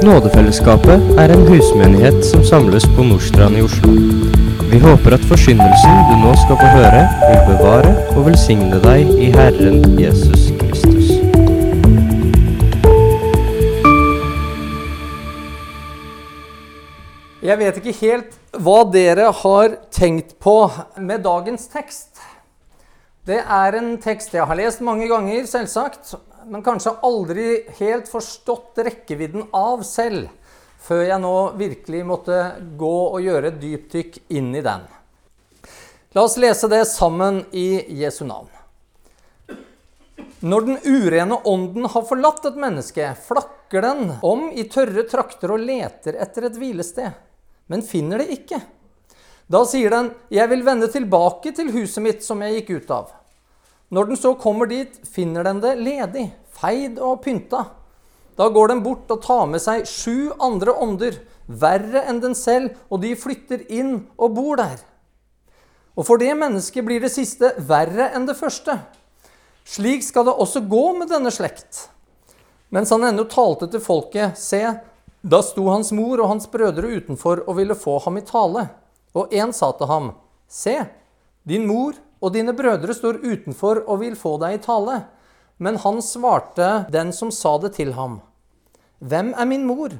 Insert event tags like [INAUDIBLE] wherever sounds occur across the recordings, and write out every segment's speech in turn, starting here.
Nådefellesskapet er en husmenighet som samles på Nordstrand i Oslo. Vi håper at forsyndelsen du nå skal få høre, vil bevare og velsigne deg i Herren Jesus Kristus. Jeg vet ikke helt hva dere har tenkt på med dagens tekst. Det er en tekst jeg har lest mange ganger, selvsagt, men kanskje aldri helt forstått rekkevidden av selv, før jeg nå virkelig måtte gå og gjøre et dypdykk inn i den. La oss lese det sammen i Jesu navn. Når den urene ånden har forlatt et menneske, flakker den om i tørre trakter og leter etter et hvilested, men finner det ikke. Da sier den, 'Jeg vil vende tilbake til huset mitt som jeg gikk ut av'. Når den så kommer dit, finner den det ledig, feid og pynta. Da går den bort og tar med seg sju andre ånder, verre enn den selv, og de flytter inn og bor der. Og for det mennesket blir det siste verre enn det første. Slik skal det også gå med denne slekt. Mens han ennå talte til folket, se, da sto hans mor og hans brødre utenfor og ville få ham i tale. Og en sa til ham, se, din mor og dine brødre står utenfor og vil få deg i tale. Men han svarte den som sa det til ham, Hvem er min mor,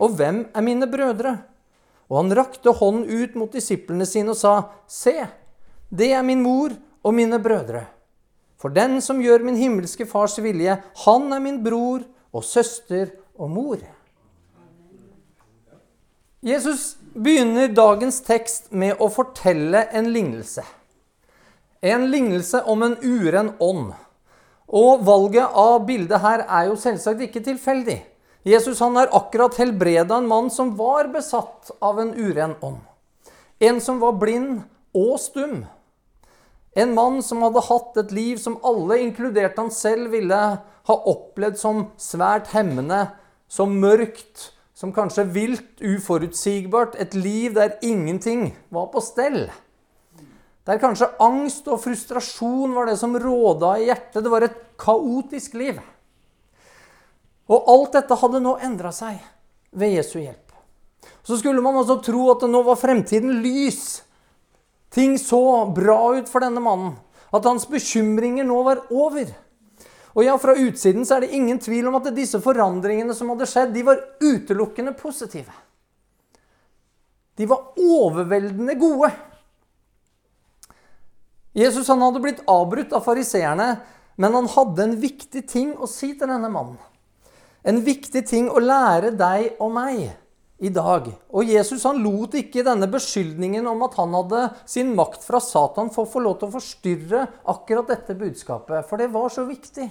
og hvem er mine brødre? Og han rakte hånden ut mot disiplene sine og sa, Se, det er min mor og mine brødre. For den som gjør min himmelske fars vilje, han er min bror og søster og mor. Jesus begynner dagens tekst med å fortelle en lignelse. En lignelse om en uren ånd. Og valget av bildet her er jo selvsagt ikke tilfeldig. Jesus han har akkurat helbreda en mann som var besatt av en uren ånd. En som var blind og stum. En mann som hadde hatt et liv som alle, inkludert han selv, ville ha opplevd som svært hemmende, som mørkt, som kanskje vilt, uforutsigbart. Et liv der ingenting var på stell. Der kanskje angst og frustrasjon var det som råda i hjertet. Det var et kaotisk liv. Og alt dette hadde nå endra seg ved Jesu hjelp. Så skulle man altså tro at nå var fremtiden lys. Ting så bra ut for denne mannen. At hans bekymringer nå var over. Og ja, Fra utsiden så er det ingen tvil om at disse forandringene som hadde skjedd, de var utelukkende positive. De var overveldende gode. Jesus han hadde blitt avbrutt av fariseerne, men han hadde en viktig ting å si til denne mannen. En viktig ting å lære deg og meg i dag. Og Jesus han lot ikke denne beskyldningen om at han hadde sin makt fra Satan, få få lov til å forstyrre akkurat dette budskapet, for det var så viktig.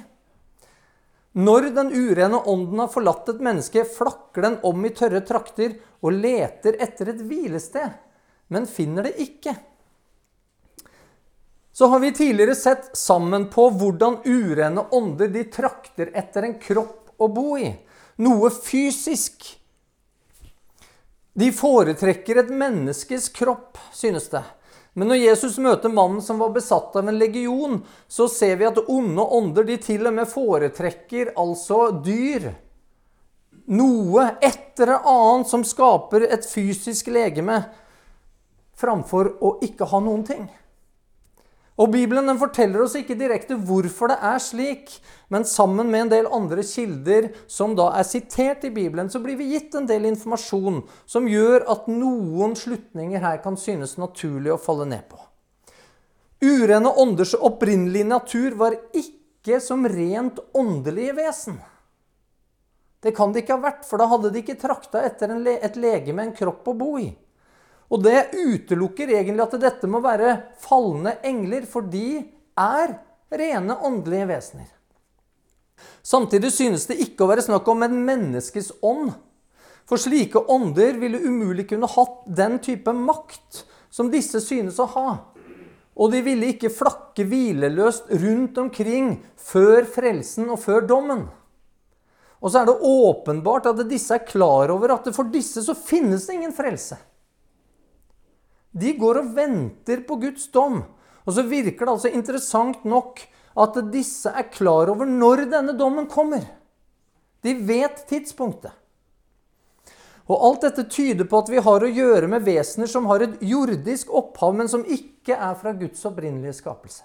Når den urene ånden har forlatt et menneske, flakker den om i tørre trakter og leter etter et hvilested, men finner det ikke. Så har vi tidligere sett sammen på hvordan urene ånder de trakter etter en kropp å bo i. Noe fysisk. De foretrekker et menneskes kropp, synes det. Men når Jesus møter mannen som var besatt av en legion, så ser vi at onde ånder de til og med foretrekker altså dyr. Noe, etter det annet, som skaper et fysisk legeme, framfor å ikke ha noen ting. Og Bibelen den forteller oss ikke direkte hvorfor det er slik, men sammen med en del andre kilder som da er sitert i Bibelen, så blir vi gitt en del informasjon som gjør at noen slutninger her kan synes naturlig å falle ned på. Urene ånders opprinnelige natur var ikke som rent åndelige vesen. Det kan det ikke ha vært, for da hadde de ikke trakta etter et legeme, en kropp å bo i. Og det utelukker egentlig at dette må være falne engler, for de er rene åndelige vesener. Samtidig synes det ikke å være snakk om en menneskes ånd. For slike ånder ville umulig kunne hatt den type makt som disse synes å ha. Og de ville ikke flakke hvileløst rundt omkring før frelsen og før dommen. Og så er det åpenbart at disse er klar over at for disse så finnes det ingen frelse. De går og venter på Guds dom. Og så virker det altså interessant nok at disse er klar over når denne dommen kommer. De vet tidspunktet. Og alt dette tyder på at vi har å gjøre med vesener som har et jordisk opphav, men som ikke er fra Guds opprinnelige skapelse.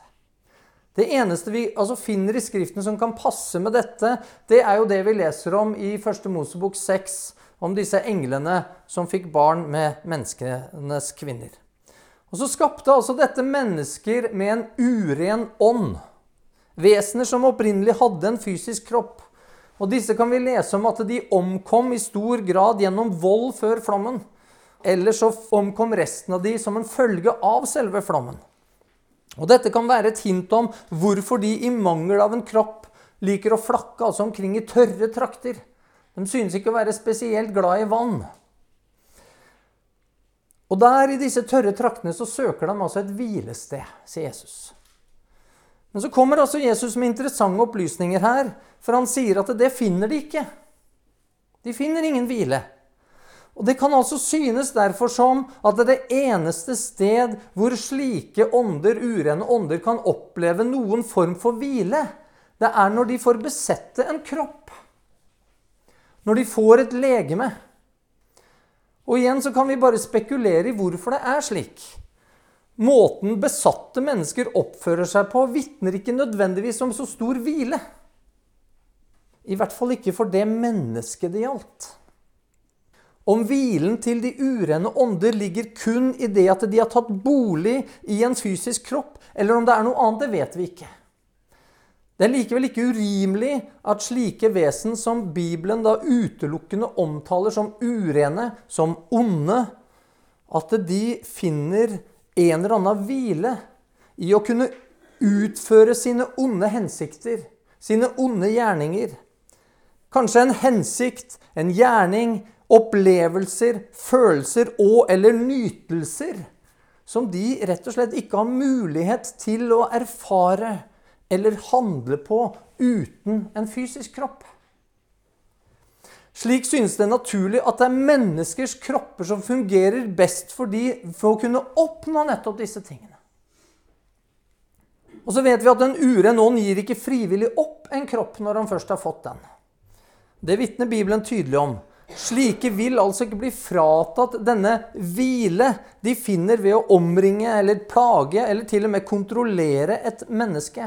Det eneste vi altså, finner i Skriften som kan passe med dette, det er jo det vi leser om i 1. Mosebok 6, om disse englene som fikk barn med menneskenes kvinner. Og så skapte altså dette mennesker med en uren ånd. Vesener som opprinnelig hadde en fysisk kropp. Og disse kan vi lese om at de omkom i stor grad gjennom vold før flommen. Eller så omkom resten av de som en følge av selve flommen. Og Dette kan være et hint om hvorfor de i mangel av en kropp liker å flakke altså omkring i tørre trakter. De synes ikke å være spesielt glad i vann. Og der i disse tørre traktene så søker de altså et hvilested, sier Jesus. Men så kommer altså Jesus med interessante opplysninger her, for han sier at det finner de ikke. De finner ingen hvile. Og Det kan altså synes derfor som at det er det eneste sted hvor slike ånder, urene ånder, kan oppleve noen form for hvile, det er når de får besette en kropp. Når de får et legeme. Og igjen så kan vi bare spekulere i hvorfor det er slik. Måten besatte mennesker oppfører seg på, vitner ikke nødvendigvis om så stor hvile. I hvert fall ikke for det mennesket det gjaldt. Om hvilen til de urene ånder ligger kun i det at de har tatt bolig i en fysisk kropp, eller om det er noe annet, det vet vi ikke. Det er likevel ikke urimelig at slike vesen som Bibelen da utelukkende omtaler som urene, som onde, at de finner en eller annen hvile i å kunne utføre sine onde hensikter, sine onde gjerninger. Kanskje en hensikt, en gjerning, opplevelser, følelser og eller nytelser som de rett og slett ikke har mulighet til å erfare eller handle på uten en fysisk kropp. Slik synes det naturlig at det er menneskers kropper som fungerer best for, de, for å kunne oppnå nettopp disse tingene. Og så vet vi at en uren ånd gir ikke frivillig opp en kropp når han først har fått den. Det vitner Bibelen tydelig om. Slike vil altså ikke bli fratatt denne hvile de finner ved å omringe eller plage eller til og med kontrollere et menneske.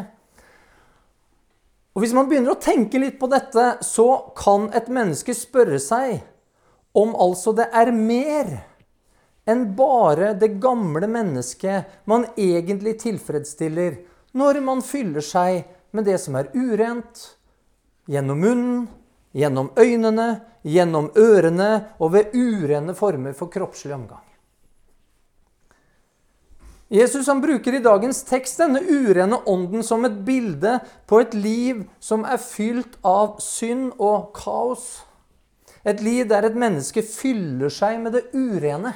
Og Hvis man begynner å tenke litt på dette, så kan et menneske spørre seg om altså det er mer enn bare det gamle mennesket man egentlig tilfredsstiller når man fyller seg med det som er urent, gjennom munnen, gjennom øynene, gjennom ørene og ved urene former for kroppslig omgang. Jesus han bruker i dagens tekst denne urene ånden som et bilde på et liv som er fylt av synd og kaos. Et liv der et menneske fyller seg med det urene.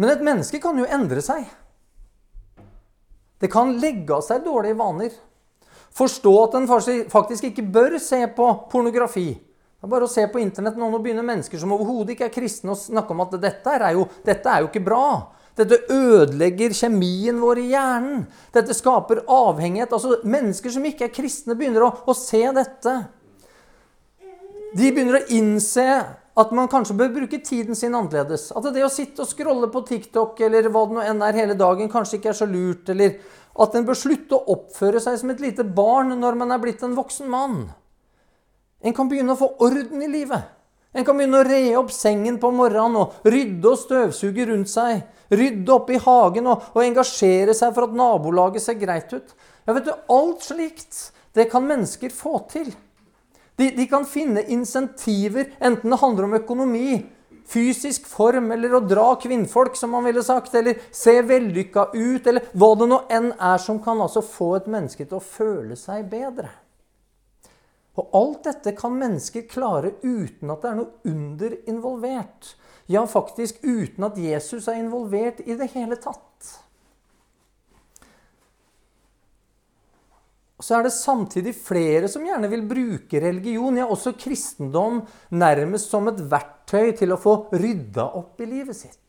Men et menneske kan jo endre seg. Det kan legge av seg dårlige vaner. Forstå at en faktisk ikke bør se på pornografi. Det er bare å se på internett nå og begynner mennesker som overhodet ikke er kristne, å snakke om at dette er, jo, dette er jo ikke bra. Dette ødelegger kjemien vår i hjernen. Dette skaper avhengighet. Altså, Mennesker som ikke er kristne, begynner å, å se dette. De begynner å innse at man kanskje bør bruke tiden sin annerledes. At det å sitte og scrolle på TikTok eller hva det nå enn er hele dagen, kanskje ikke er så lurt. Eller at en bør slutte å oppføre seg som et lite barn når man er blitt en voksen mann. En kan begynne å få orden i livet. En kan begynne å re opp sengen på morgenen og rydde og støvsuge rundt seg. Rydde opp i hagen og, og engasjere seg for at nabolaget ser greit ut. Ja, vet du, Alt slikt det kan mennesker få til. De, de kan finne insentiver, enten det handler om økonomi, fysisk form, eller å dra kvinnfolk, som man ville sagt, eller se vellykka ut, eller hva det nå enn er som kan altså få et menneske til å føle seg bedre. Og alt dette kan mennesker klare uten at det er noe under involvert. Ja, faktisk uten at Jesus er involvert i det hele tatt. så er det samtidig flere som gjerne vil bruke religion, ja også kristendom, nærmest som et verktøy til å få rydda opp i livet sitt.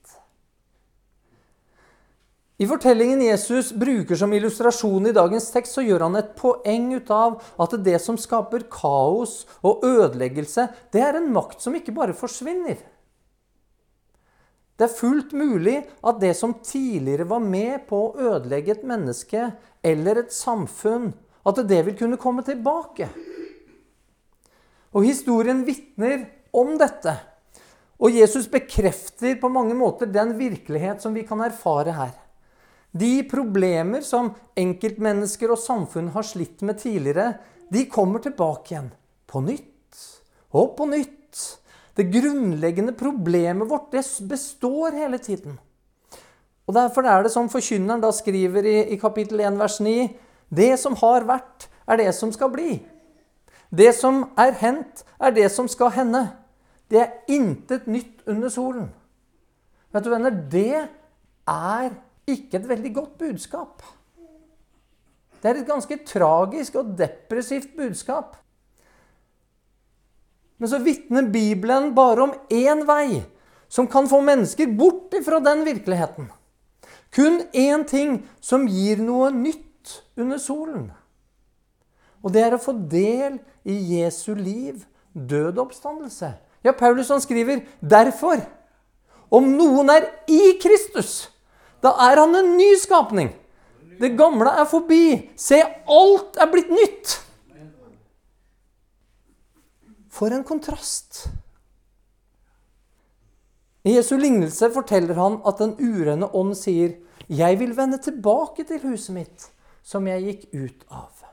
I fortellingen Jesus bruker som illustrasjon i dagens tekst, så gjør han et poeng ut av at det som skaper kaos og ødeleggelse, det er en makt som ikke bare forsvinner. Det er fullt mulig at det som tidligere var med på å ødelegge et menneske eller et samfunn, at det vil kunne komme tilbake. Og historien vitner om dette. Og Jesus bekrefter på mange måter den virkelighet som vi kan erfare her. De problemer som enkeltmennesker og samfunn har slitt med tidligere, de kommer tilbake igjen. På nytt og på nytt. Det grunnleggende problemet vårt det består hele tiden. Og Derfor er det som forkynneren da skriver i, i kapittel 1 vers 9.: Det som har vært, er det som skal bli. Det som er hendt, er det som skal hende. Det er intet nytt under solen. Vet du, venner, det er ikke et veldig godt budskap. Det er et ganske tragisk og depressivt budskap. Men så vitner Bibelen bare om én vei som kan få mennesker bort fra den virkeligheten. Kun én ting som gir noe nytt under solen. Og det er å få del i Jesu liv, død oppstandelse. Ja, Paulus han skriver derfor om noen er i Kristus, da er han en ny skapning. Det gamle er forbi. Se, alt er blitt nytt. For en kontrast. I Jesu lignelse forteller han at den urene ånd sier, 'Jeg vil vende tilbake til huset mitt, som jeg gikk ut av'.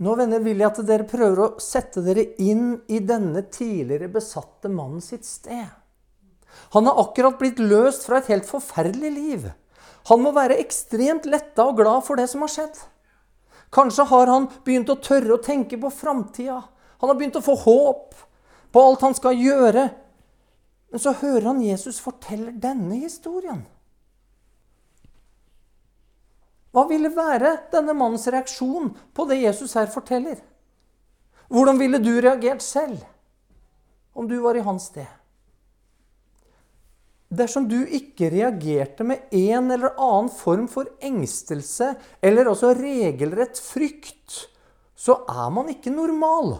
Nå venner, vil jeg at dere prøver å sette dere inn i denne tidligere besatte mannen sitt sted. Han har akkurat blitt løst fra et helt forferdelig liv. Han må være ekstremt letta og glad for det som har skjedd. Kanskje har han begynt å tørre å tenke på framtida. Han har begynt å få håp på alt han skal gjøre. Men så hører han Jesus fortelle denne historien. Hva ville være denne mannens reaksjon på det Jesus her forteller? Hvordan ville du reagert selv om du var i hans sted? Dersom du ikke reagerte med en eller annen form for engstelse eller også regelrett frykt, så er man ikke normal.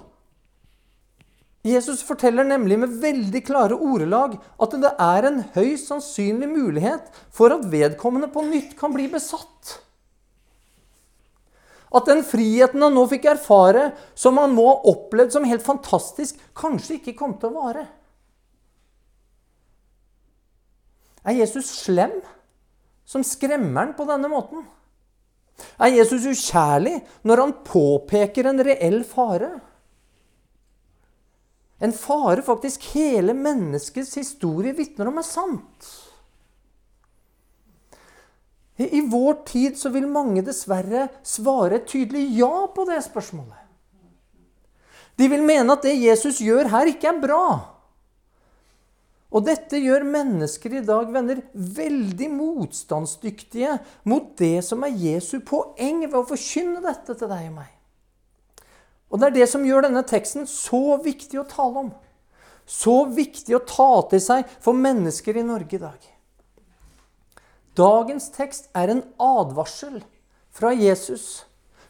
Jesus forteller nemlig med veldig klare ordelag at det er en høyst sannsynlig mulighet for at vedkommende på nytt kan bli besatt. At den friheten han nå fikk erfare, som han må ha opplevd som helt fantastisk, kanskje ikke kom til å vare. Er Jesus slem som skremmer han på denne måten? Er Jesus ukjærlig når han påpeker en reell fare? En fare faktisk hele menneskets historie vitner om er sant. I vår tid så vil mange dessverre svare tydelig ja på det spørsmålet. De vil mene at det Jesus gjør her, ikke er bra. Og dette gjør mennesker i dag, venner, veldig motstandsdyktige mot det som er Jesu poeng ved å forkynne dette til deg og meg. Og det er det som gjør denne teksten så viktig å tale om. Så viktig å ta til seg for mennesker i Norge i dag. Dagens tekst er en advarsel fra Jesus,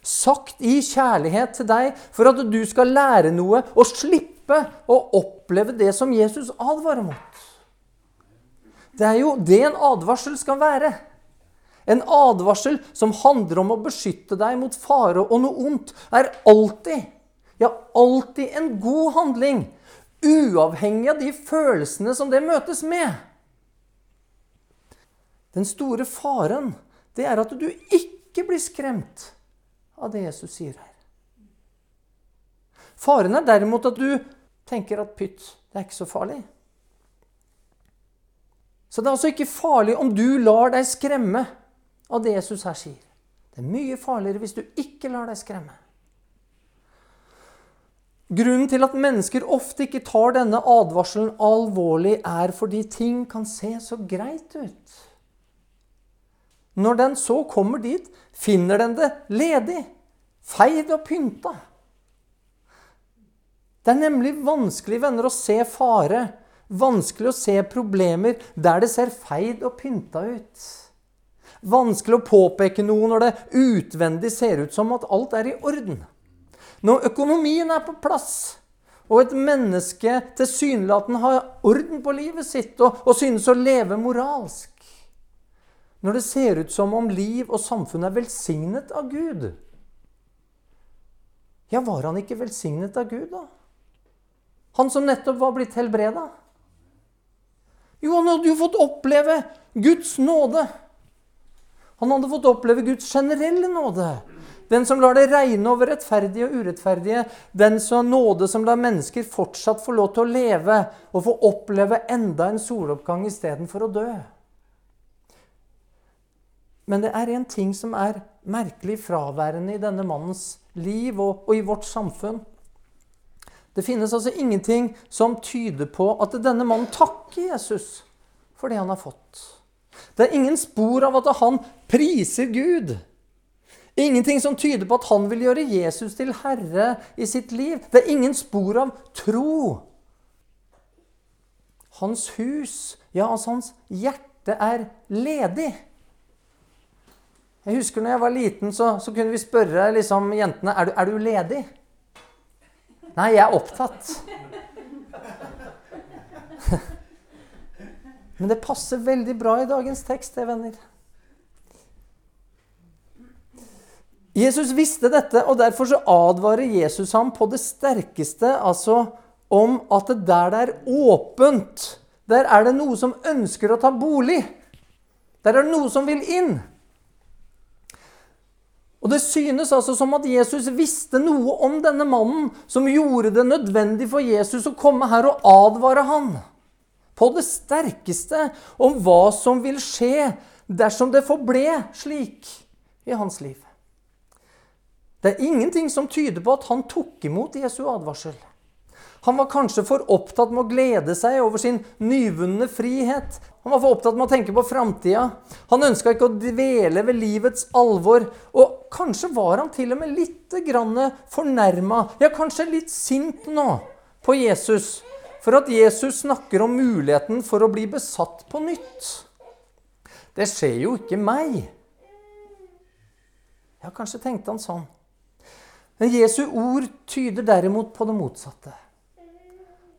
sagt i kjærlighet til deg for at du skal lære noe og slippe å oppleve det som Jesus advarer mot. Det er jo det en advarsel skal være. En advarsel som handler om å beskytte deg mot fare og noe ondt, er alltid, ja, alltid en god handling. Uavhengig av de følelsene som det møtes med. Den store faren, det er at du ikke blir skremt av det Jesus sier her. Faren er derimot at du tenker at pytt, det er ikke så farlig. Så det er altså ikke farlig om du lar deg skremme av det Jesus her sier. Det er mye farligere hvis du ikke lar deg skremme. Grunnen til at mennesker ofte ikke tar denne advarselen alvorlig, er fordi ting kan se så greit ut. Når den så kommer dit, finner den det ledig, feid og pynta. Det er nemlig vanskelig venner, å se fare Vanskelig å se problemer der det ser feid og pynta ut. Vanskelig å påpeke noe når det utvendig ser ut som at alt er i orden. Når økonomien er på plass, og et menneske tilsynelatende har orden på livet sitt og, og synes å leve moralsk. Når det ser ut som om liv og samfunn er velsignet av Gud. Ja, var han ikke velsignet av Gud, da? Han som nettopp var blitt helbreda? Jo, han hadde jo fått oppleve Guds nåde. Han hadde fått oppleve Guds generelle nåde. Den som lar det regne over rettferdige og urettferdige. Den som nåde som lar mennesker fortsatt få lov til å leve og få oppleve enda en soloppgang istedenfor å dø. Men det er en ting som er merkelig fraværende i denne mannens liv og, og i vårt samfunn. Det finnes altså ingenting som tyder på at denne mannen takker Jesus for det han har fått. Det er ingen spor av at han priser Gud Ingenting som tyder på at han vil gjøre Jesus til herre i sitt liv. Det er ingen spor av tro. Hans hus, ja, altså hans hjerte, er ledig. Jeg husker når jeg var liten, så, så kunne vi spørre liksom, jentene er du, er du ledig. Nei, jeg er opptatt. [LAUGHS] Men det passer veldig bra i dagens tekst, det, venner. Jesus visste dette, og derfor så advarer Jesus ham på det sterkeste altså om at det der det er åpent, der er det noe som ønsker å ta bolig. Der er det noe som vil inn. Og Det synes altså som at Jesus visste noe om denne mannen som gjorde det nødvendig for Jesus å komme her og advare han på det sterkeste om hva som vil skje dersom det forble slik i hans liv. Det er ingenting som tyder på at han tok imot Jesu advarsel. Han var kanskje for opptatt med å glede seg over sin nyvunne frihet. Han var for opptatt med å tenke på framtida. Han ønska ikke å dvele ved livets alvor. Og kanskje var han til og med litt fornærma, ja, kanskje litt sint nå på Jesus for at Jesus snakker om muligheten for å bli besatt på nytt. Det skjer jo ikke meg. Ja, kanskje tenkte han sånn. Men Jesu ord tyder derimot på det motsatte.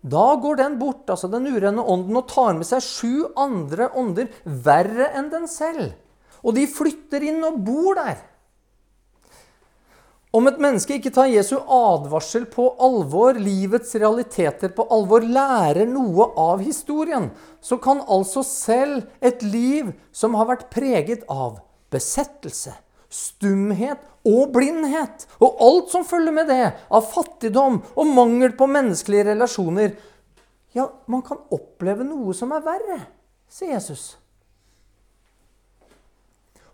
Da går den bort, altså den urene ånden, og tar med seg sju andre ånder verre enn den selv. Og de flytter inn og bor der. Om et menneske ikke tar Jesu advarsel på alvor, livets realiteter på alvor, lærer noe av historien, så kan altså selv et liv som har vært preget av besettelse, stumhet og blindhet og alt som følger med det, av fattigdom og mangel på menneskelige relasjoner Ja, man kan oppleve noe som er verre, sier Jesus.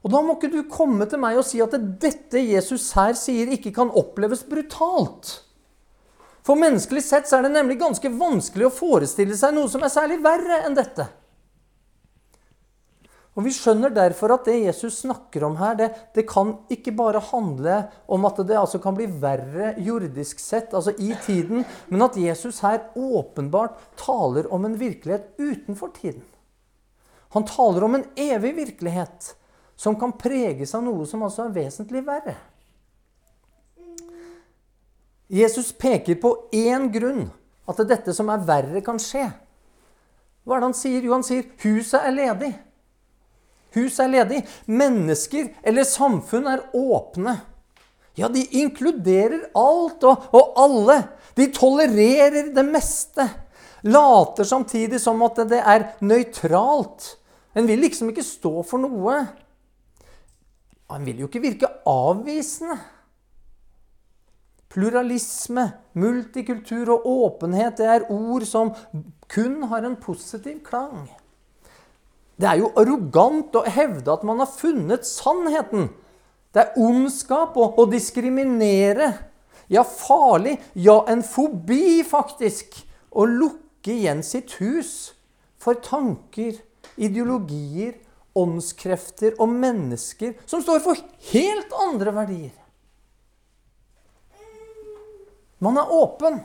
Og Da må ikke du komme til meg og si at dette Jesus her sier, ikke kan oppleves brutalt. For menneskelig sett så er det nemlig ganske vanskelig å forestille seg noe som er særlig verre enn dette. Og Vi skjønner derfor at det Jesus snakker om her, det, det kan ikke bare handle om at det altså kan bli verre jordisk sett, altså i tiden, men at Jesus her åpenbart taler om en virkelighet utenfor tiden. Han taler om en evig virkelighet som kan preges av noe som altså er vesentlig verre. Jesus peker på én grunn at dette som er verre, kan skje. Hva er det han sier? Jo, han sier huset er ledig. Hus er ledig. Mennesker eller samfunn er åpne. Ja, de inkluderer alt og, og alle. De tolererer det meste. Later samtidig som at det er nøytralt. En vil liksom ikke stå for noe. En vil jo ikke virke avvisende. Pluralisme, multikultur og åpenhet det er ord som kun har en positiv klang. Det er jo arrogant å hevde at man har funnet sannheten. Det er ondskap å, å diskriminere. Ja, farlig. Ja, en fobi, faktisk. Å lukke igjen sitt hus for tanker, ideologier, åndskrefter og mennesker som står for helt andre verdier. Man er åpen.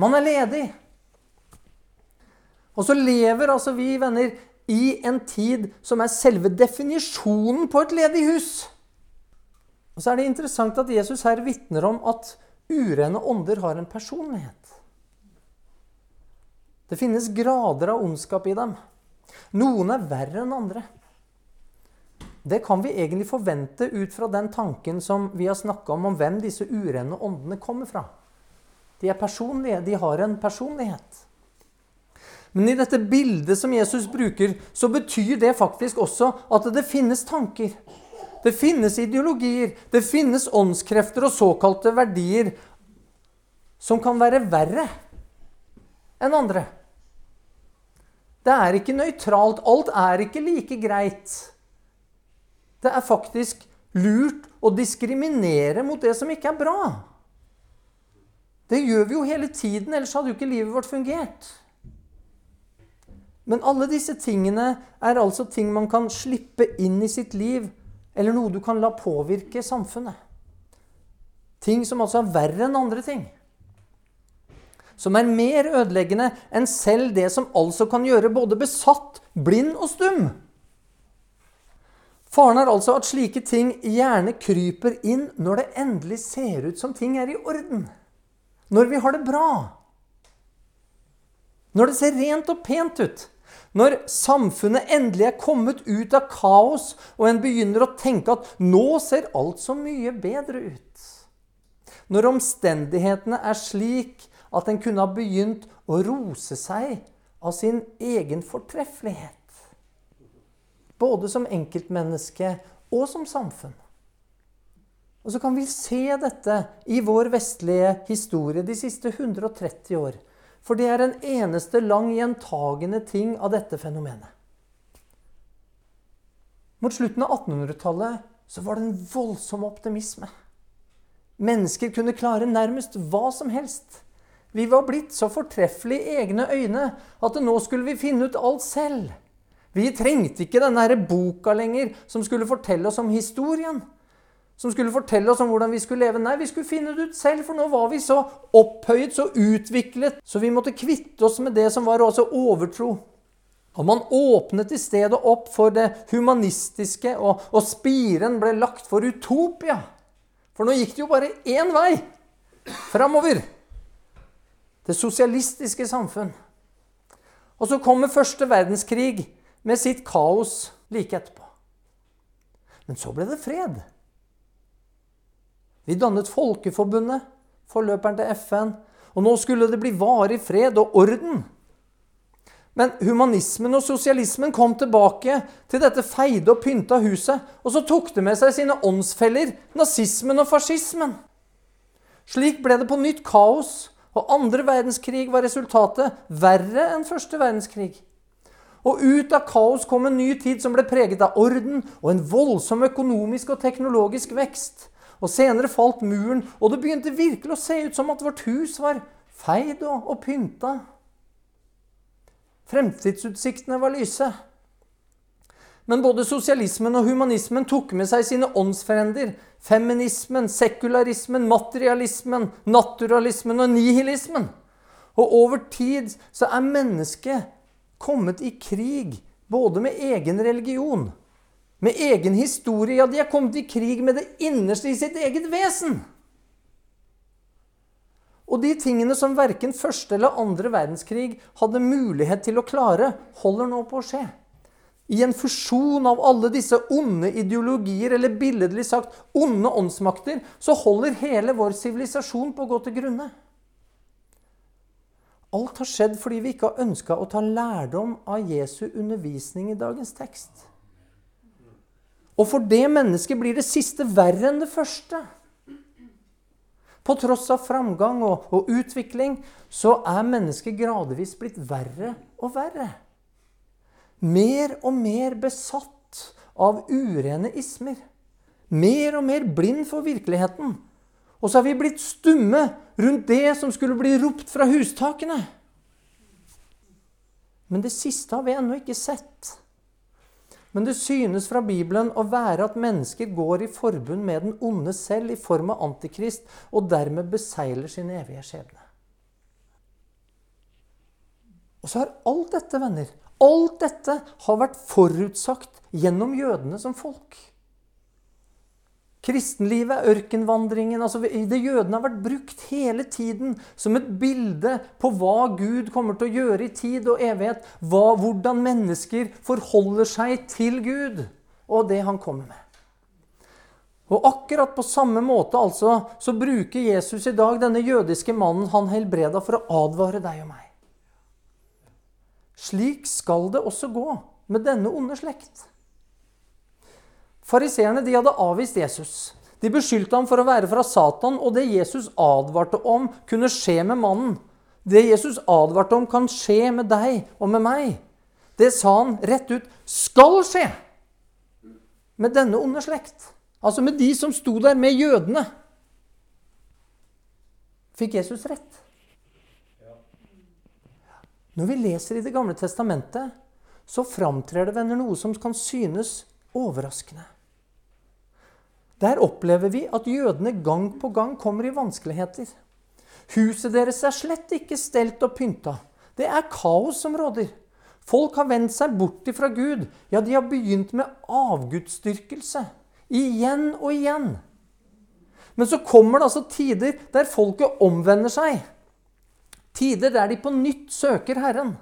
Man er ledig. Og så lever altså vi venner i en tid som er selve definisjonen på et ledig hus. Og så er det interessant at Jesus her vitner om at urene ånder har en personlighet. Det finnes grader av ondskap i dem. Noen er verre enn andre. Det kan vi egentlig forvente ut fra den tanken som vi har snakka om, om hvem disse urene åndene kommer fra. De er personlige. De har en personlighet. Men i dette bildet som Jesus bruker, så betyr det faktisk også at det finnes tanker. Det finnes ideologier, det finnes åndskrefter og såkalte verdier som kan være verre enn andre. Det er ikke nøytralt. Alt er ikke like greit. Det er faktisk lurt å diskriminere mot det som ikke er bra. Det gjør vi jo hele tiden, ellers hadde jo ikke livet vårt fungert. Men alle disse tingene er altså ting man kan slippe inn i sitt liv, eller noe du kan la påvirke samfunnet. Ting som altså er verre enn andre ting. Som er mer ødeleggende enn selv det som altså kan gjøre både besatt, blind og stum. Faren er altså at slike ting gjerne kryper inn når det endelig ser ut som ting er i orden. Når vi har det bra. Når det ser rent og pent ut. Når samfunnet endelig er kommet ut av kaos, og en begynner å tenke at nå ser alt så mye bedre ut. Når omstendighetene er slik at en kunne ha begynt å rose seg av sin egen fortreffelighet både som enkeltmenneske og som samfunn. Og så kan vi se dette i vår vestlige historie de siste 130 år. For det er en eneste lang gjentagende ting av dette fenomenet. Mot slutten av 1800-tallet så var det en voldsom optimisme. Mennesker kunne klare nærmest hva som helst. Vi var blitt så fortreffelige i egne øyne at nå skulle vi finne ut alt selv. Vi trengte ikke denne boka lenger som skulle fortelle oss om historien. Som skulle fortelle oss om hvordan vi skulle leve. Nei, vi skulle finne det ut selv, for nå var vi så opphøyet, så utviklet, så vi måtte kvitte oss med det som var også overtro. Og man åpnet i stedet opp for det humanistiske, og, og spiren ble lagt for utopia. For nå gikk det jo bare én vei framover. Det sosialistiske samfunn. Og så kommer første verdenskrig med sitt kaos like etterpå. Men så ble det fred. Vi dannet Folkeforbundet, forløperen til FN. Og nå skulle det bli varig fred og orden. Men humanismen og sosialismen kom tilbake til dette feide og pynta huset. Og så tok det med seg sine åndsfeller, nazismen og fascismen. Slik ble det på nytt kaos, og andre verdenskrig var resultatet verre enn første verdenskrig. Og ut av kaos kom en ny tid som ble preget av orden og en voldsom økonomisk og teknologisk vekst. Og senere falt muren, og det begynte virkelig å se ut som at vårt hus var feid og, og pynta. Fremtidsutsiktene var lyse. Men både sosialismen og humanismen tok med seg sine åndsfrender. Feminismen, sekularismen, materialismen, naturalismen og nihilismen. Og over tid så er mennesket kommet i krig både med egen religion, med egen historie. Ja, de er kommet i krig med det innerste i sitt eget vesen. Og de tingene som verken første eller andre verdenskrig hadde mulighet til å klare, holder nå på å skje. I en fusjon av alle disse onde ideologier, eller billedlig sagt onde åndsmakter, så holder hele vår sivilisasjon på å gå til grunne. Alt har skjedd fordi vi ikke har ønska å ta lærdom av Jesu undervisning i dagens tekst. Og for det mennesket blir det siste verre enn det første. På tross av framgang og, og utvikling så er mennesket gradvis blitt verre og verre. Mer og mer besatt av urene ismer. Mer og mer blind for virkeligheten. Og så har vi blitt stumme rundt det som skulle bli ropt fra hustakene. Men det siste har vi ennå ikke sett. Men det synes fra Bibelen å være at mennesker går i forbund med den onde selv i form av antikrist, og dermed beseiler sin evige skjebne. Og så har alt dette, venner, alt dette har vært forutsagt gjennom jødene som folk. Kristenlivet, ørkenvandringen altså Det jødene har vært brukt hele tiden som et bilde på hva Gud kommer til å gjøre i tid og evighet. Hva, hvordan mennesker forholder seg til Gud og det han kommer med. Og akkurat på samme måte altså, så bruker Jesus i dag denne jødiske mannen han helbreda, for å advare deg og meg. Slik skal det også gå med denne onde slekt. Fariseerne hadde avvist Jesus. De beskyldte ham for å være fra Satan, og det Jesus advarte om, kunne skje med mannen. Det Jesus advarte om, kan skje med deg og med meg. Det sa han rett ut skal skje med denne onde slekt. Altså med de som sto der, med jødene. Fikk Jesus rett? Når vi leser i Det gamle testamentet, så framtrer det venner noe som kan synes overraskende. Der opplever vi at jødene gang på gang kommer i vanskeligheter. Huset deres er slett ikke stelt og pynta. Det er kaos som råder. Folk har vendt seg bort ifra Gud. Ja, de har begynt med avgudsdyrkelse. Igjen og igjen. Men så kommer det altså tider der folket omvender seg. Tider der de på nytt søker Herren.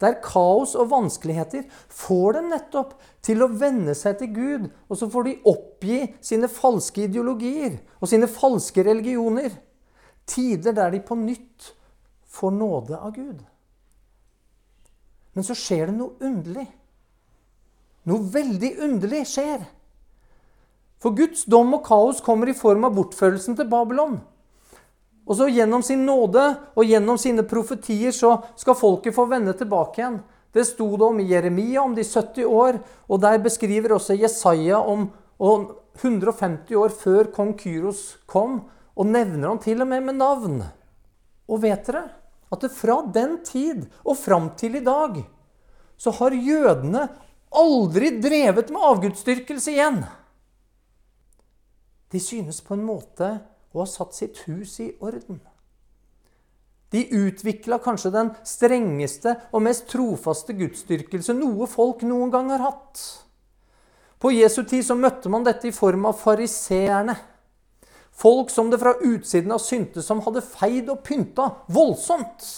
Der kaos og vanskeligheter får dem nettopp til å venne seg til Gud. Og så får de oppgi sine falske ideologier og sine falske religioner. Tider der de på nytt får nåde av Gud. Men så skjer det noe underlig. Noe veldig underlig skjer. For Guds dom og kaos kommer i form av bortførelsen til Babylon. Og så Gjennom sin nåde og gjennom sine profetier så skal folket få vende tilbake igjen. Det sto det om Jeremia om de 70 år, og der beskriver også Jesaja om 150 år før kong Kyros kom, og nevner han til og med med navn. Og vet dere at det fra den tid og fram til i dag så har jødene aldri drevet med avgudsdyrkelse igjen. De synes på en måte å har satt sitt hus i orden. De utvikla kanskje den strengeste og mest trofaste gudsdyrkelse noe folk noen gang har hatt. På Jesu tid så møtte man dette i form av fariseerne. Folk som det fra utsiden av syntes som hadde feid og pynta voldsomt.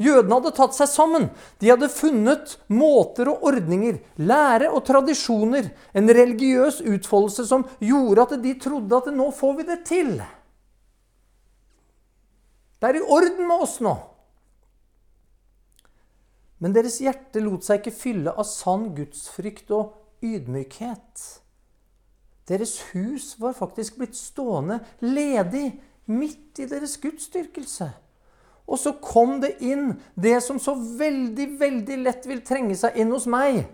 Jødene hadde tatt seg sammen. De hadde funnet måter og ordninger, lære og tradisjoner, en religiøs utfoldelse som gjorde at de trodde at nå får vi det til. Det er i orden med oss nå. Men deres hjerte lot seg ikke fylle av sann gudsfrykt og ydmykhet. Deres hus var faktisk blitt stående ledig midt i deres gudsdyrkelse. Og så kom det inn det som så veldig, veldig lett vil trenge seg inn hos meg,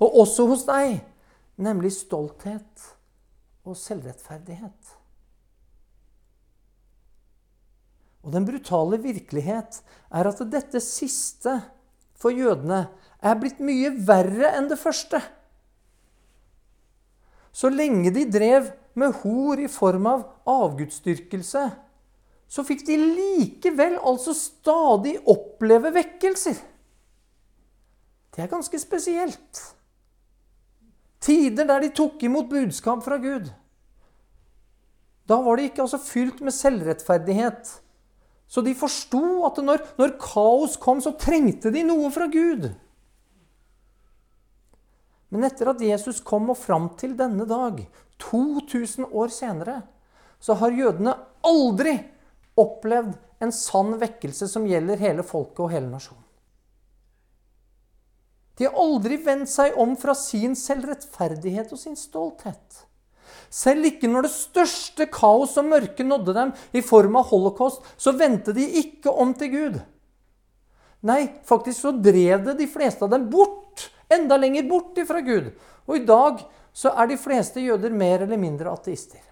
og også hos deg, nemlig stolthet og selvrettferdighet. Og den brutale virkelighet er at dette siste for jødene er blitt mye verre enn det første. Så lenge de drev med hor i form av avgudsdyrkelse, så fikk de likevel altså stadig oppleve vekkelser. Det er ganske spesielt. Tider der de tok imot budskap fra Gud. Da var de ikke altså fylt med selvrettferdighet. Så de forsto at når, når kaos kom, så trengte de noe fra Gud. Men etter at Jesus kom og fram til denne dag, 2000 år senere, så har jødene aldri opplevd en sann vekkelse som gjelder hele folket og hele nasjonen. De har aldri vendt seg om fra sin selvrettferdighet og sin stolthet. Selv ikke når det største kaos og mørke nådde dem i form av holocaust, så vendte de ikke om til Gud. Nei, faktisk så drev det de fleste av dem bort. Enda lenger bort ifra Gud. Og i dag så er de fleste jøder mer eller mindre ateister.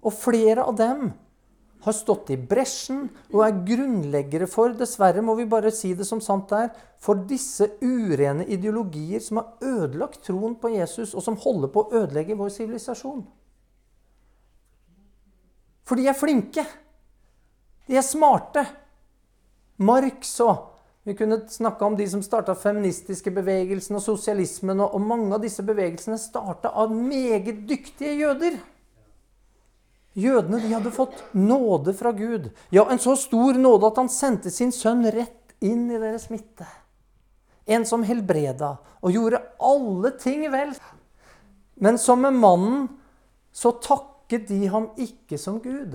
Og flere av dem har stått i bresjen og er grunnleggere for, dessverre må vi bare si det som sant er, for disse urene ideologier som har ødelagt troen på Jesus, og som holder på å ødelegge vår sivilisasjon. For de er flinke. De er smarte. Marx og Vi kunne snakka om de som starta feministiske bevegelsen og sosialismen. Og, mange av disse bevegelsene starta av meget dyktige jøder. Jødene de hadde fått nåde fra Gud. Ja, en så stor nåde at han sendte sin sønn rett inn i deres midte. En som helbreda og gjorde alle ting vel. Men som med mannen så takket de ham ikke som Gud.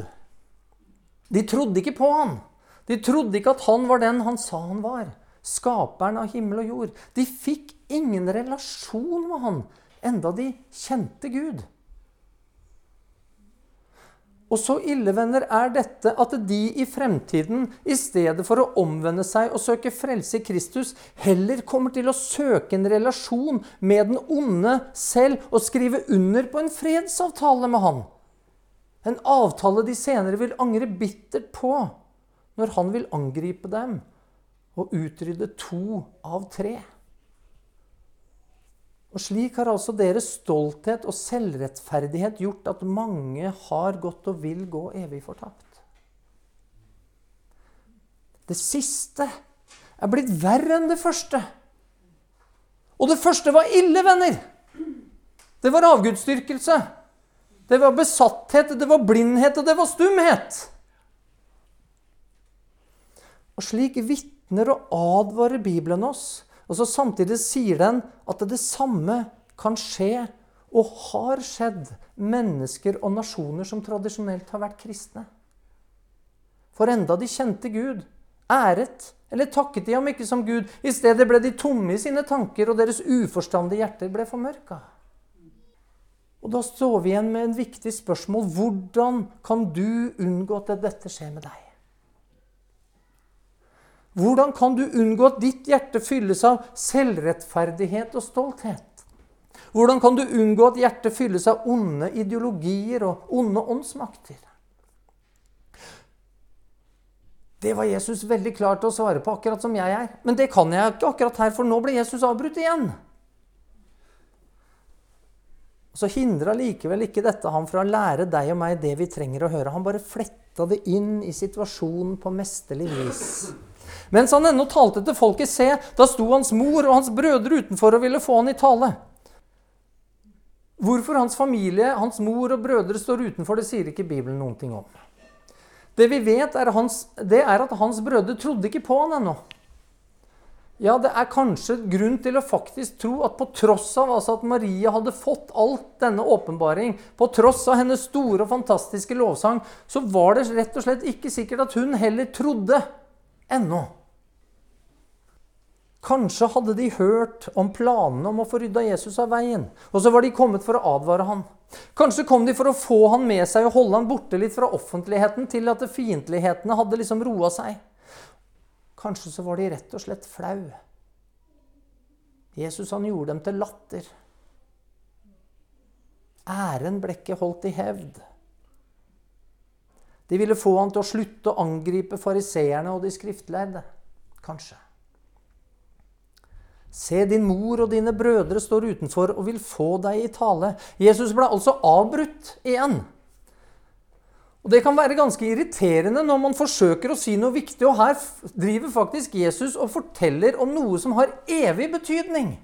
De trodde ikke på han. De trodde ikke at han var den han sa han var. Skaperen av himmel og jord. De fikk ingen relasjon med han enda de kjente Gud. Og så ille, venner, er dette at de i fremtiden, i stedet for å omvende seg og søke frelse i Kristus, heller kommer til å søke en relasjon med den onde selv og skrive under på en fredsavtale med han. En avtale de senere vil angre bittert på når han vil angripe dem og utrydde to av tre. Og Slik har altså deres stolthet og selvrettferdighet gjort at mange har gått og vil gå evig fortapt. Det siste er blitt verre enn det første. Og det første var ille, venner. Det var avgudsdyrkelse. Det var besatthet, det var blindhet, og det var stumhet. Og slik vitner og advarer Bibelen oss. Og så Samtidig sier den at det samme kan skje og har skjedd mennesker og nasjoner som tradisjonelt har vært kristne. For enda de kjente Gud, æret eller takket de ham ikke som Gud. I stedet ble de tomme i sine tanker, og deres uforstandige hjerter ble formørka. Og Da står vi igjen med en viktig spørsmål. Hvordan kan du unngå at dette skjer med deg? Hvordan kan du unngå at ditt hjerte fylles av selvrettferdighet og stolthet? Hvordan kan du unngå at hjertet fylles av onde ideologier og onde åndsmakter? Det var Jesus veldig klar til å svare på, akkurat som jeg er. Men det kan jeg ikke akkurat her, for nå ble Jesus avbrutt igjen. Så hindra likevel ikke dette ham fra å lære deg og meg det vi trenger å høre. Han bare fletta det inn i situasjonen på mesterlig vis. Mens han ennå talte til folket, se, da sto hans mor og hans brødre utenfor og ville få han i tale. Hvorfor hans familie, hans mor og brødre står utenfor, det sier ikke Bibelen noen ting om. Det vi vet, er, hans, det er at hans brødre trodde ikke på han ennå. Ja, det er kanskje grunn til å faktisk tro at på tross av altså at Maria hadde fått alt denne åpenbaring, på tross av hennes store og fantastiske lovsang, så var det rett og slett ikke sikkert at hun heller trodde ennå. Kanskje hadde de hørt om planene om å få rydda Jesus av veien, og så var de kommet for å advare han. Kanskje kom de for å få han med seg og holde han borte litt fra offentligheten til at fiendtlighetene hadde liksom roa seg. Kanskje så var de rett og slett flau. Jesus han gjorde dem til latter. Æren ble ikke holdt i hevd. De ville få han til å slutte å angripe fariseerne og de skriftlærde. Kanskje. Se, din mor og dine brødre står utenfor og vil få deg i tale. Jesus ble altså avbrutt igjen. Og Det kan være ganske irriterende når man forsøker å si noe viktig. Og her driver faktisk Jesus og forteller om noe som har evig betydning.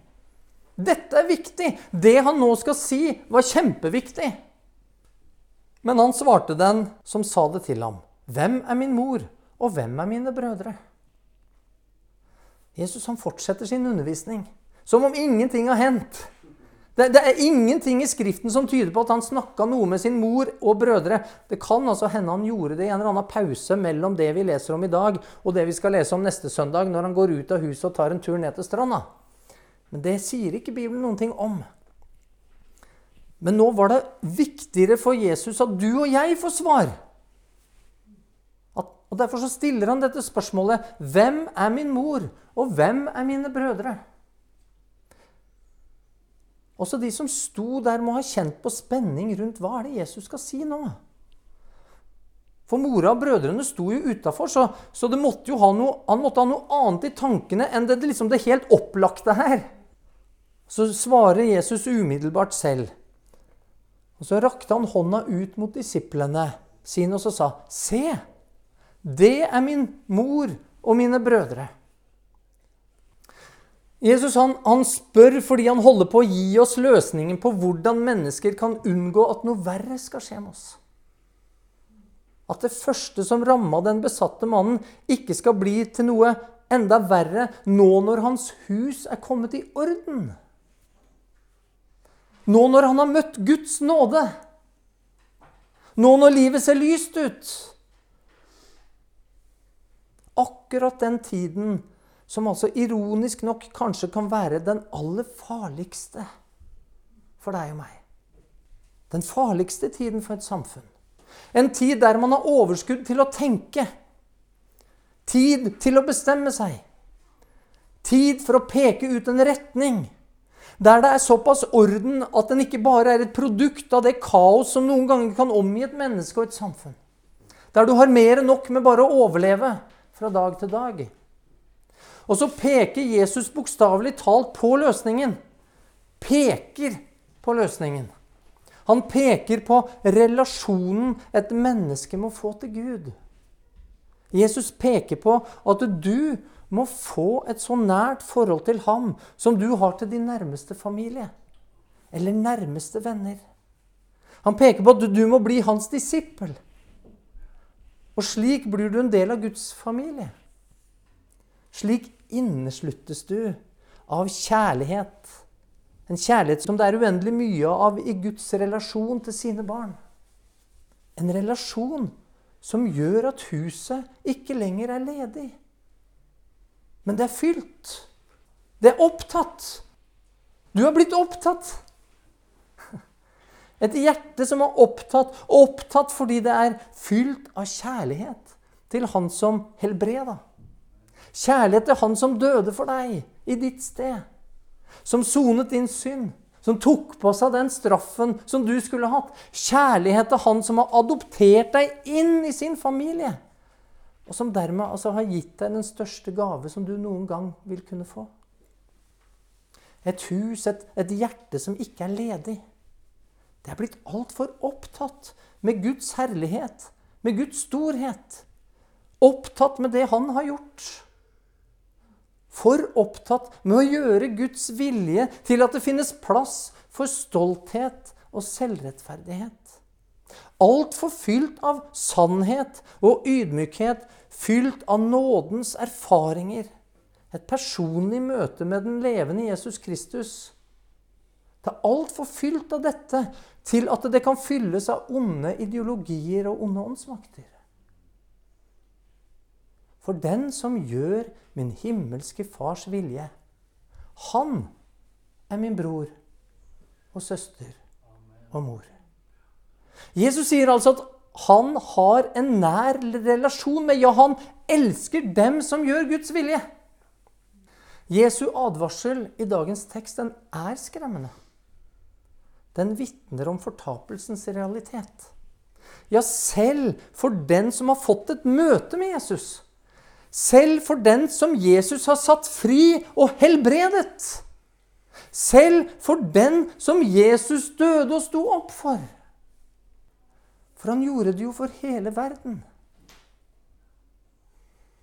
Dette er viktig. Det han nå skal si, var kjempeviktig. Men han svarte den som sa det til ham. Hvem er min mor, og hvem er mine brødre? Jesus han fortsetter sin undervisning som om ingenting har hendt. Det, det, er ingenting i Skriften som tyder på at han snakka noe med sin mor og brødre. Det kan altså hende han gjorde det i en eller annen pause mellom det vi leser om i dag, og det vi skal lese om neste søndag, når han går ut av huset og tar en tur ned til stranda. Men det sier ikke Bibelen noen ting om. Men nå var det viktigere for Jesus at du og jeg får svar. At, og Derfor så stiller han dette spørsmålet Hvem er min mor, og hvem er mine brødre? Også de som sto der, må ha kjent på spenning rundt hva er det Jesus skal si nå. For mora og brødrene sto jo utafor, så, så måtte noe, han måtte ha noe annet i tankene enn det, liksom det helt opplagte her. Så svarer Jesus umiddelbart selv. Og Så rakte han hånda ut mot disiplene sine og så sa, Se, det er min mor og mine brødre. Jesus han, han, spør fordi han holder på å gi oss løsningen på hvordan mennesker kan unngå at noe verre skal skje med oss. At det første som ramma den besatte mannen, ikke skal bli til noe enda verre nå når hans hus er kommet i orden. Nå når han har møtt Guds nåde. Nå når livet ser lyst ut. Akkurat den tiden som altså ironisk nok kanskje kan være den aller farligste for deg og meg. Den farligste tiden for et samfunn. En tid der man har overskudd til å tenke. Tid til å bestemme seg. Tid for å peke ut en retning. Der det er såpass orden at den ikke bare er et produkt av det kaos som noen ganger kan omgi et menneske og et samfunn. Der du har mer enn nok med bare å overleve fra dag til dag. Og så peker Jesus bokstavelig talt på løsningen. Peker på løsningen. Han peker på relasjonen et menneske må få til Gud. Jesus peker på at du må få et så nært forhold til ham som du har til din nærmeste familie eller nærmeste venner. Han peker på at du må bli hans disippel. Og slik blir du en del av Guds familie. Slik innesluttes du av kjærlighet. En kjærlighet som det er uendelig mye av i Guds relasjon til sine barn. En relasjon som gjør at huset ikke lenger er ledig. Men det er fylt. Det er opptatt. Du har blitt opptatt. [LAUGHS] Et hjerte som er opptatt, opptatt fordi det er fylt av kjærlighet til Han som helbreda. Kjærlighet til Han som døde for deg i ditt sted. Som sonet din synd. Som tok på seg den straffen som du skulle hatt. Kjærlighet til Han som har adoptert deg inn i sin familie. Og som dermed altså har gitt deg den største gave som du noen gang vil kunne få. Et hus, et, et hjerte som ikke er ledig. Det er blitt altfor opptatt med Guds herlighet, med Guds storhet. Opptatt med det Han har gjort. For opptatt med å gjøre Guds vilje til at det finnes plass for stolthet og selvrettferdighet. Altfor fylt av sannhet og ydmykhet, fylt av nådens erfaringer. Et personlig møte med den levende Jesus Kristus. Det er altfor fylt av dette til at det kan fylles av onde ideologier og onde åndsmakter. For den som gjør min himmelske Fars vilje, han er min bror og søster og mor. Jesus sier altså at han har en nær relasjon med Ja, han elsker dem som gjør Guds vilje. Jesu advarsel i dagens tekst den er skremmende. Den vitner om fortapelsens realitet. Ja, selv for den som har fått et møte med Jesus selv for den som Jesus har satt fri og helbredet. Selv for den som Jesus døde og sto opp for. For han gjorde det jo for hele verden.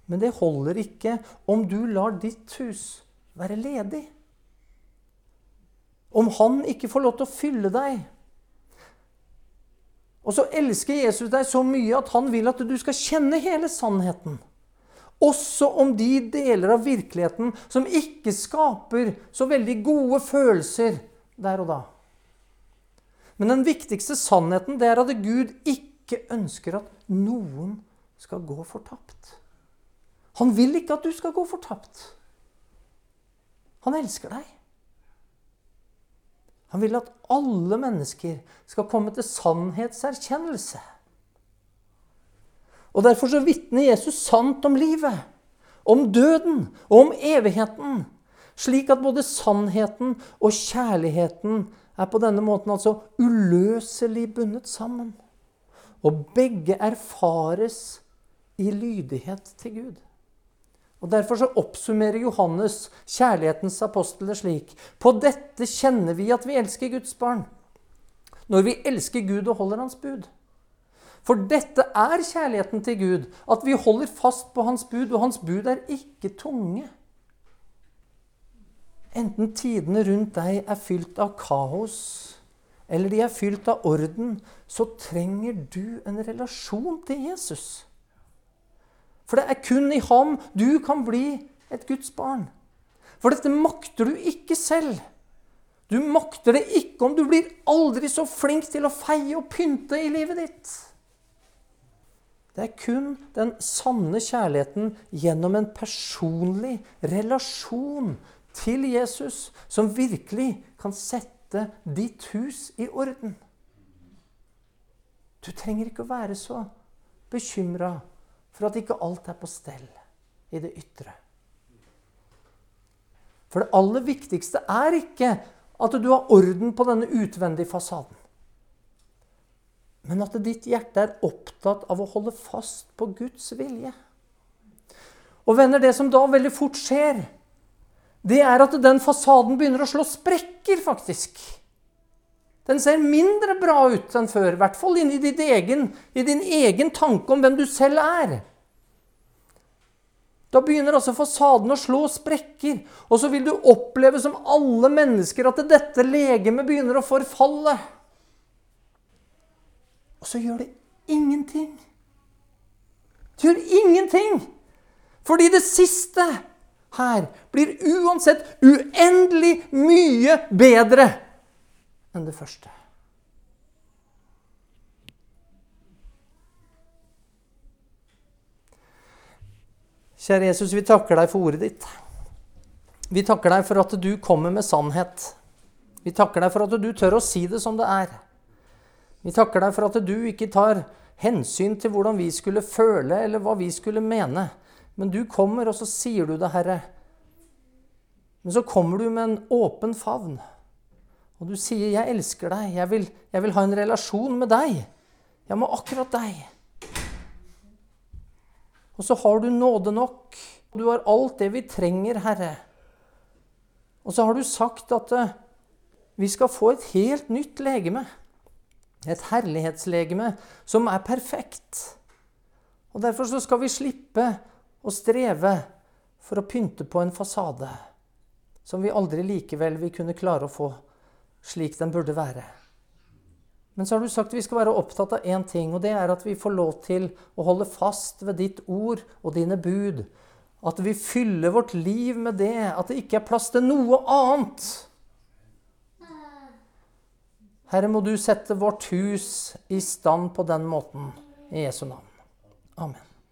Men det holder ikke om du lar ditt hus være ledig. Om han ikke får lov til å fylle deg. Og så elsker Jesus deg så mye at han vil at du skal kjenne hele sannheten. Også om de deler av virkeligheten som ikke skaper så veldig gode følelser der og da. Men den viktigste sannheten det er at Gud ikke ønsker at noen skal gå fortapt. Han vil ikke at du skal gå fortapt. Han elsker deg. Han vil at alle mennesker skal komme til sannhetserkjennelse. Og Derfor så vitner Jesus sant om livet, om døden og om evigheten. Slik at både sannheten og kjærligheten er på denne måten altså uløselig bundet sammen. Og begge erfares i lydighet til Gud. Og Derfor så oppsummerer Johannes kjærlighetens apostler slik.: På dette kjenner vi at vi elsker Guds barn, når vi elsker Gud og holder Hans bud. For dette er kjærligheten til Gud, at vi holder fast på Hans bud, og Hans bud er ikke tunge. Enten tidene rundt deg er fylt av kaos, eller de er fylt av orden, så trenger du en relasjon til Jesus. For det er kun i ham du kan bli et Guds barn. For dette makter du ikke selv. Du makter det ikke om du blir aldri så flink til å feie og pynte i livet ditt. Det er kun den sanne kjærligheten gjennom en personlig relasjon til Jesus som virkelig kan sette ditt hus i orden. Du trenger ikke å være så bekymra for at ikke alt er på stell i det ytre. For det aller viktigste er ikke at du har orden på denne utvendige fasaden. Men at ditt hjerte er opptatt av å holde fast på Guds vilje. Og venner, det som da veldig fort skjer, det er at den fasaden begynner å slå sprekker, faktisk. Den ser mindre bra ut enn før, i hvert fall inni din egen, i din egen tanke om hvem du selv er. Da begynner altså fasaden å slå sprekker, og så vil du oppleve som alle mennesker at dette legemet begynner å forfalle. Og så gjør det ingenting. Det gjør ingenting! Fordi det siste her blir uansett uendelig mye bedre enn det første. Kjære Jesus, vi takker deg for ordet ditt. Vi takker deg for at du kommer med sannhet. Vi takker deg for at du tør å si det som det er. Vi takker deg for at du ikke tar hensyn til hvordan vi skulle føle, eller hva vi skulle mene. Men du kommer, og så sier du det, Herre. Men så kommer du med en åpen favn. Og du sier, 'Jeg elsker deg. Jeg vil, jeg vil ha en relasjon med deg.' Jeg må akkurat deg. Og så har du nåde nok. Du har alt det vi trenger, Herre. Og så har du sagt at uh, vi skal få et helt nytt legeme. Et herlighetslegeme som er perfekt. Og Derfor så skal vi slippe å streve for å pynte på en fasade som vi aldri likevel vil kunne klare å få slik den burde være. Men så har du sagt at vi skal være opptatt av én ting, og det er at vi får lov til å holde fast ved ditt ord og dine bud. At vi fyller vårt liv med det, at det ikke er plass til noe annet. Herre, må du sette vårt hus i stand på den måten. I Jesu navn. Amen.